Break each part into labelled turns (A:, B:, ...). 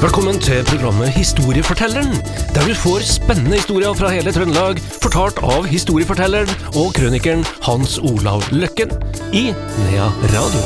A: Velkommen til programmet Historiefortelleren, der du får spennende historier fra hele Trøndelag, fortalt av historiefortelleren og krønikeren Hans Olav Løkken i Nea Radio.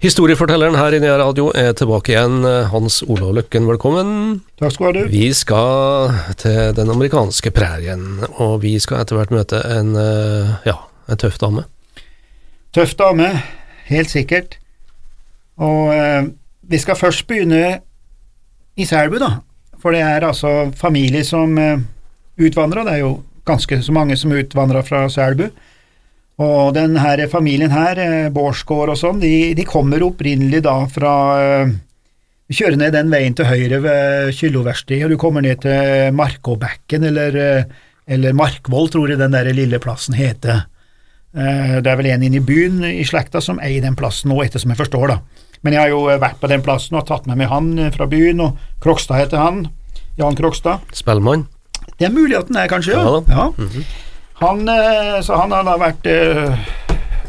A: Historiefortelleren her i Nea Radio er tilbake igjen. Hans Olav Løkken, velkommen.
B: Takk skal du ha.
A: Vi skal til den amerikanske prærien, og vi skal etter hvert møte en, eh, ja, en tøff dame.
B: Tøff dame, helt sikkert. Og eh, vi skal først begynne i Selbu, da. For det er altså familie som eh, utvandrer. Det er jo ganske så mange som utvandrer fra Selbu. Og den her familien her, eh, Bårdsgård og sånn, de, de kommer opprinnelig da fra eh, Du kjører ned den veien til høyre ved Kylloverkstedet, og du kommer ned til Markåbekken, eller, eh, eller Markvoll, tror jeg den der lille plassen heter. Eh, Det er vel en inne i byen i slekta som eier den plassen nå, ettersom jeg forstår, da. Men jeg har jo eh, vært på den plassen og tatt med meg han eh, fra byen, og Krokstad heter han. Jan Krokstad.
A: Spellemann.
B: Det er mulig at han er, kanskje, ja.
A: Ja da.
B: ja. Han, så han har da vært,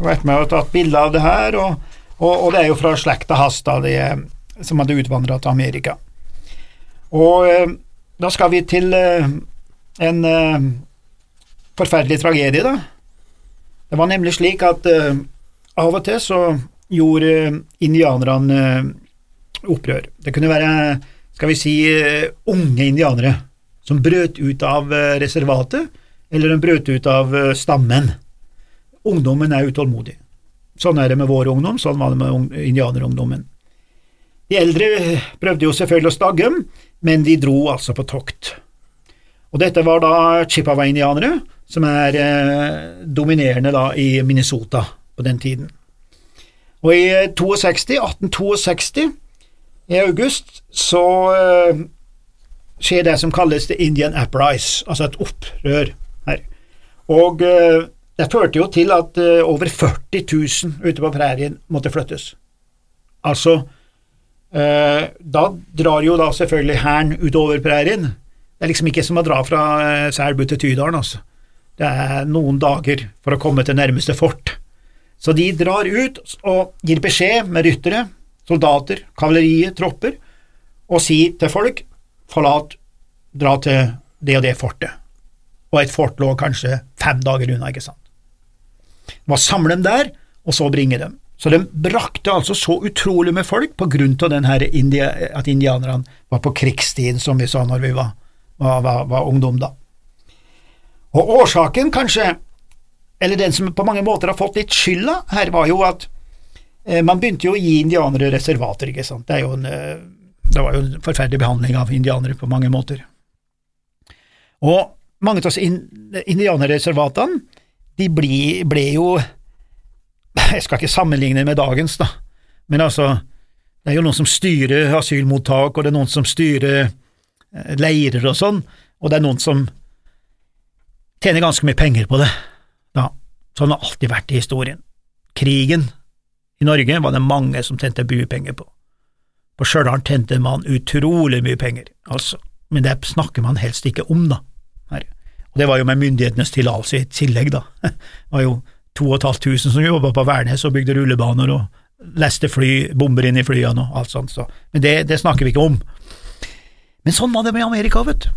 B: vært med og tatt bilde av det her, og, og, og det er jo fra slekta hans, da, de, eh, som hadde utvandra til Amerika. Og da skal vi til en forferdelig tragedie, da. Det var nemlig slik at uh, av og til så gjorde indianerne uh, opprør. Det kunne være, skal vi si, uh, unge indianere som brøt ut av reservatet, eller de brøt ut av stammen. Ungdommen er utålmodig. Sånn er det med vår ungdom, sånn var det med indianerungdommen. De eldre prøvde jo selvfølgelig å stagge dem, men de dro altså på tokt. Og dette var da Chippewa-indianere, som er eh, dominerende da i Minnesota på den tiden. Og i eh, 62, 1862, i august, så eh, skjer det som kalles The Indian Apprise, altså et opprør her. Og eh, det førte jo til at eh, over 40 000 ute på prærien måtte flyttes. Altså, eh, da drar jo da selvfølgelig hæren utover prærien. Det er liksom ikke som å dra fra eh, Selbu til Tydalen, altså. Det er noen dager for å komme til nærmeste fort. Så de drar ut og gir beskjed med ryttere, soldater, kavaleriet, tropper, og sier til folk forlat, dra til det og det fortet. Og et fort lå kanskje fem dager unna, ikke sant. Må samle dem der, og så bringe dem. Så de brakte altså så utrolig med folk på grunn av india, at indianerne var på krigstid, som vi sa når vi var, var, var, var ungdom, da. Og årsaken, kanskje, eller den som på mange måter har fått litt skylda her, var jo at eh, man begynte jo å gi indianere reservater, ikke sant. Det, en, eh, det var jo en forferdelig behandling av indianere på mange måter. Og mange av in, indianerreservatene, de ble, ble jo Jeg skal ikke sammenligne med dagens, da, men altså, det er jo noen som styrer asylmottak, og det er noen som styrer eh, leirer og sånn, og det er noen som tjener ganske mye penger på det. Da. sånn har det alltid vært i historien. Krigen i Norge var det mange som tjente buepenger på. På Stjørdal tjente man utrolig mye penger, altså, men det snakker man helst ikke om, da. Og det var jo med myndighetenes tillatelse i tillegg, da. Det var jo 2500 som jobba på Værnes og bygde rullebaner og leste fly, bomber inn i flyene og alt sånt, så. men det, det snakker vi ikke om. Men sånn var det med Amerika, vet du.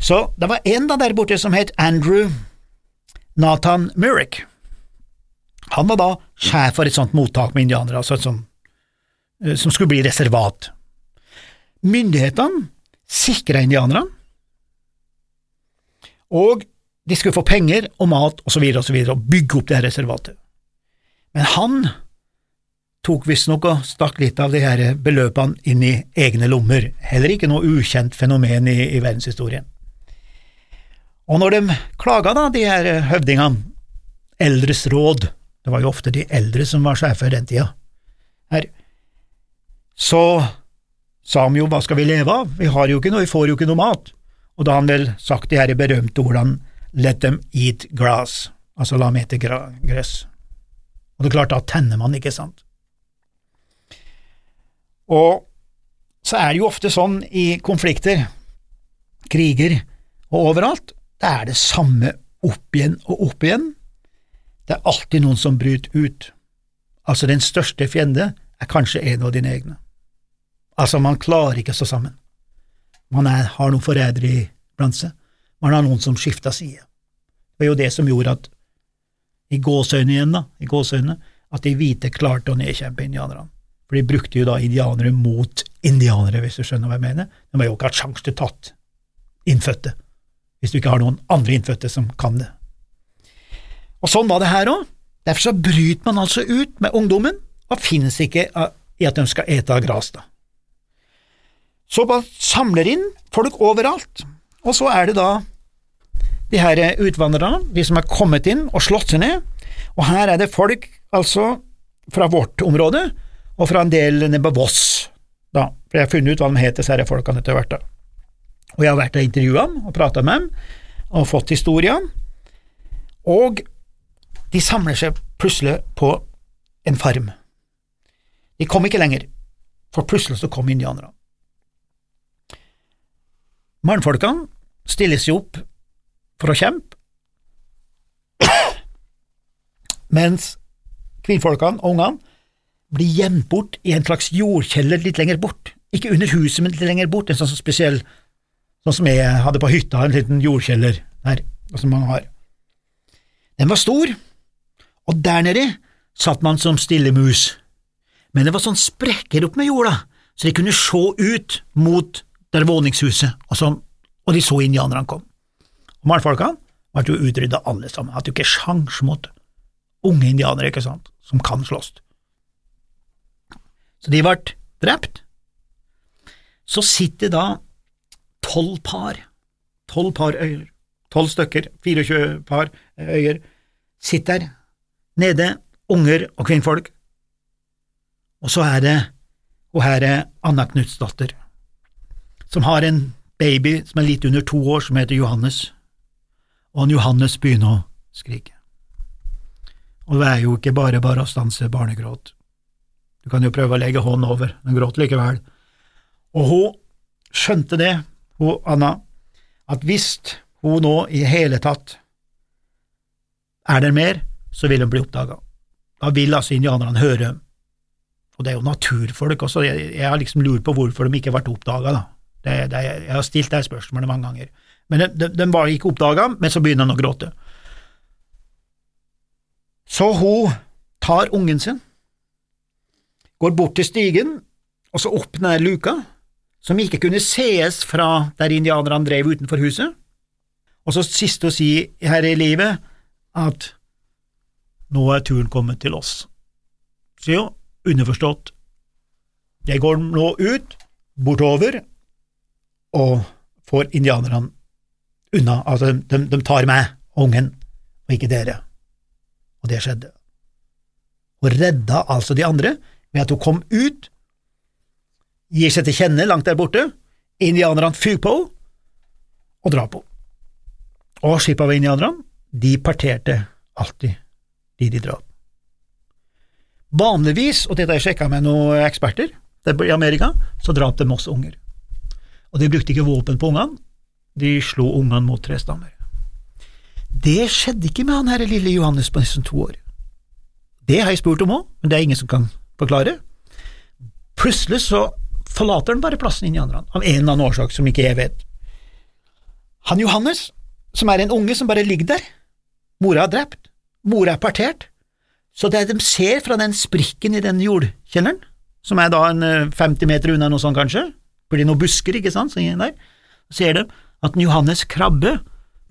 B: Så det var en da der borte som het Andrew Nathan Murrick. Han var da sjef for et sånt mottak med indianere, altså et sånt, eh, som skulle bli reservat. Myndighetene sikra indianerne, og de skulle få penger og mat og så videre og så videre, og bygge opp det her reservatet. Men han tok visstnok og stakk litt av de her beløpene inn i egne lommer, heller ikke noe ukjent fenomen i, i verdenshistorien. Og når de klaga, da, de her høvdingene, eldres råd, det var jo ofte de eldre som var sjefer den tida, her, så sa de jo hva skal vi leve av, vi har jo ikke noe, vi får jo ikke noe mat, og da har han vel sagt de her berømte ordene let them eat grass, altså la dem ete gress. Og det er klart, da tenner man, ikke sant? Og så er det jo ofte sånn i konflikter, kriger og overalt, det er det samme opp igjen og opp igjen. Det er alltid noen som bryter ut. altså den største fiende, er kanskje en av dine egne. Altså, man klarer ikke å stå sammen. Man er, har noen forrædere blant seg, man har noen som skifta side. Det var jo det som gjorde at, i gåseøyne igjen, da, i gåseøyne, at de hvite klarte å nedkjempe indianerne. For de brukte jo da indianere mot indianere, hvis du skjønner hva jeg mener. De har jo ikke hatt sjanse til tatt innfødte, hvis du ikke har noen andre innfødte som kan det. Og sånn var det her òg. Derfor så bryter man altså ut med ungdommen, og finnes ikke i at de skal ete av gras, da. Så man samler inn folk overalt, og så er det da de her utvandrerne, de som er kommet inn og slått seg ned, og her er det folk, altså, fra vårt område, og fra en del nede på Voss, da, for jeg har funnet ut hva de heter, disse folkene etter hvert. da. Og jeg har vært og intervjua ham og prata med dem, og fått historien. og de samler seg plutselig på en farm. De kom ikke lenger, for plutselig så kom indianerne. Mannfolkene stiller seg opp for å kjempe, mens kvinnfolkene og ungene blir gjemt bort i en slags jordkjeller litt lenger bort, ikke under huset, men litt lenger bort, en sånn spesiell, sånn som jeg hadde på hytta, en liten jordkjeller der, som man har. Den var stor, og der nede satt man som stille mus, men det var sånn sprekker opp med jorda, så de kunne se ut mot der våningshuset, og, så, og de så indianerne kom. Og Mannfolkene ble jo utrydda alle sammen, hadde jo ikke sjans mot unge indianere, ikke sant, som kan slåss. Så de ble drept. Så sitter da tolv par, tolv par øyer, tolv stykker, 24 par øyer, sitter nede, unger og kvinnfolk. Og så er det og her er Anna Knutsdatter, som har en baby som er litt under to år, som heter Johannes, og han Johannes begynner å skrike. Og det er jo ikke bare bare å stanse barnegråt. Du kan jo prøve å legge hånden over, men gråt likevel. Og hun skjønte det, hun Anna, at hvis hun nå i hele tatt er der mer, så vil hun bli oppdaga. Da vil altså indianerne høre, og det er jo naturfolk også, jeg, har liksom lurt på hvorfor de ikke oppdaga, da. Det, det, jeg har stilt det spørsmålet mange ganger. Men de, de, de var ikke oppdaga, men så begynner han å gråte. Så hun tar ungen sin, går bort til stigen, og så opp den luka, som ikke kunne sees fra der indianerne drev utenfor huset, og så siste å si her i livet at nå er turen kommet til oss. Så jo, underforstått, jeg går nå ut, bortover, og får indianerne unna, altså de, de tar meg, ungen, og ikke dere. Og det skjedde. Og redda altså de andre, ved at hun kom ut, gir seg til kjenne langt der borte, indianerne fyker på henne og drar på henne. Og Shipaway-indianerne, de parterte alltid de de drap. Vanligvis, og dette har jeg sjekka med noen eksperter i Amerika, så drap de masse unger. Og de brukte ikke våpen på ungene, de slo ungene mot tre stammer. Det skjedde ikke med han her lille Johannes på nesten to år. Det har jeg spurt om òg, men det er ingen som kan forklare. Plutselig så forlater han bare plassen inn i andre, av en eller annen årsak som ikke jeg vet. Han Johannes, som er en unge som bare ligger der, mora er drept, mora er partert, så det de ser fra den sprikken i den jordkjelleren, som er da en 50 eh, meter unna noe sånt kanskje, blir det noen busker, ikke sant, så der, ser de at en Johannes krabbe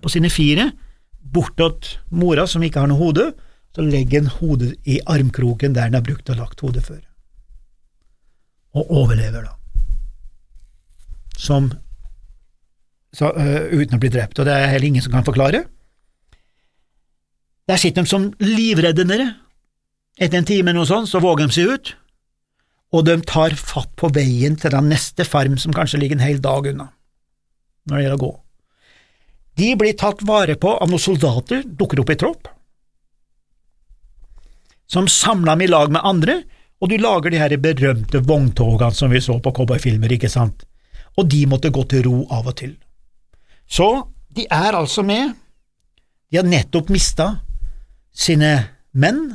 B: på sine fire bortåt mora som ikke har noe hode, så legger han hodet i armkroken der han har brukt og lagt hodet før og overlever, da. Som så, uh, uten å bli drept, og det er heller ingen som kan forklare. Der sitter de som livredde. Etter en time eller noe sånt, så våger de seg ut, og de tar fatt på veien til den neste farm som kanskje ligger en hel dag unna, når det gjelder å gå. De blir tatt vare på av noen soldater, dukker opp i tropp, som samler dem i lag med andre, og du lager de her berømte vogntogene som vi så på cowboyfilmer, ikke sant, og de måtte gå til ro av og til. Så de er altså med, de har nettopp mista sine menn,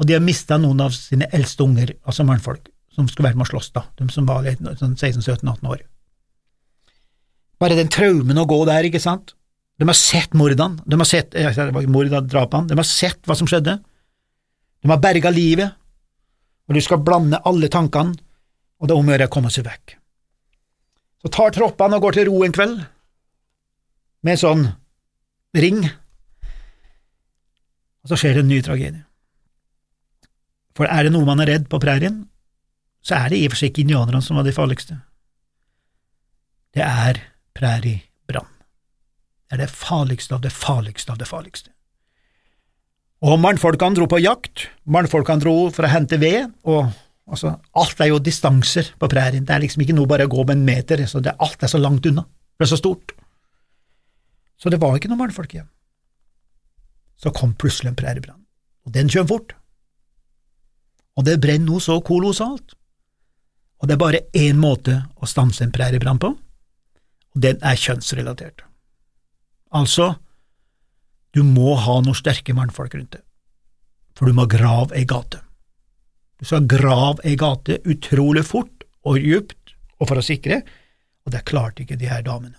B: og de har mista noen av sine eldste unger, altså mannfolk, som skulle vært med å slåss da, de som var sånn 16-17-18 år. Bare den traumen å gå der, ikke sant? De har sett mordene, de har sett eh, mord drapene, de har sett hva som skjedde, de har berga livet, og du skal blande alle tankene, og det er om å gjøre å komme seg vekk. Så tar troppene og går til ro en kveld, med sånn ring, og så skjer det en ny tragedie. For er det noe man er redd på prærien, så er det i og for seg ikke indianerne som var de farligste. Det er præriebrann. Det er det farligste av det farligste av det farligste. Og mannfolkene dro på jakt, mannfolkene dro for å hente ved, og altså, alt er jo distanser på prærien, det er liksom ikke noe bare å gå med en meter, så det, alt er så langt unna, det er så stort. Så det var ikke noe mannfolk igjen. Så kom plutselig en præriebrann, og den kjøm fort. Og det brenner noe så kolossalt. Og det er bare én måte å stanse en præriebrann på, og den er kjønnsrelatert. Altså, du må ha noen sterke mannfolk rundt deg, for du må grave ei gate. Du skal grave ei gate utrolig fort og djupt og for å sikre, og det klarte ikke de her damene.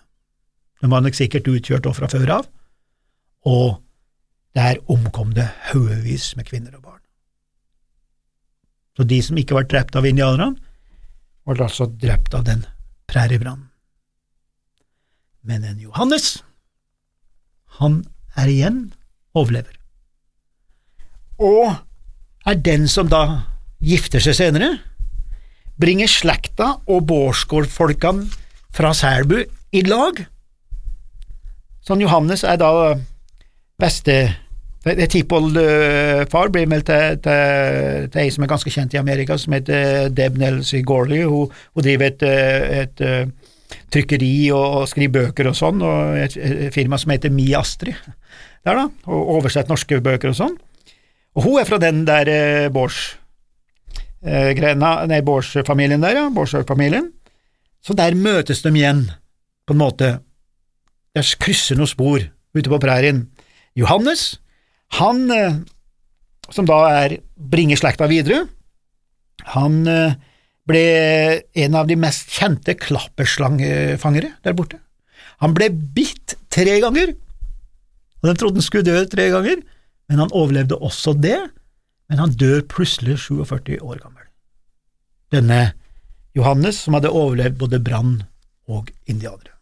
B: De var nok sikkert utkjørt fra før av, og der omkom det haugevis med kvinner og barn. Så de som ikke ble drept av indianerne, ble altså drept av den præriebrannen. Men en Johannes, han er igjen overlever, og er den som da gifter seg senere, bringer slekta og Bårdsgård-folkene fra Selbu i lag. Sånn Johannes er da beste Tippoldfar blir meldt til, til, til, ei som er ganske kjent i Amerika, som heter Deb Nelsie Gorley. Hun, hun, driver et, et, et trykkeri og skriver bøker og sånn, og et, et firma som heter Mi Astrid, der da, og oversett norske bøker og sånn. Og hun er fra den der eh, Bårds eh, nei, Bårds-familien der, ja, Bårdsøk-familien. Så der møtes de igjen, på en måte. Der krysser noen spor ute på prærien. Johannes han, eh, som da er bringer slekta videre, han eh, ble en av de mest kjente klapperslangfangere der borte. Han ble bitt tre ganger, og de trodde han skulle dø tre ganger, men han overlevde også det, men han dør plutselig 47 år gammel. Denne Johannes, som hadde overlevd både brann og indianere.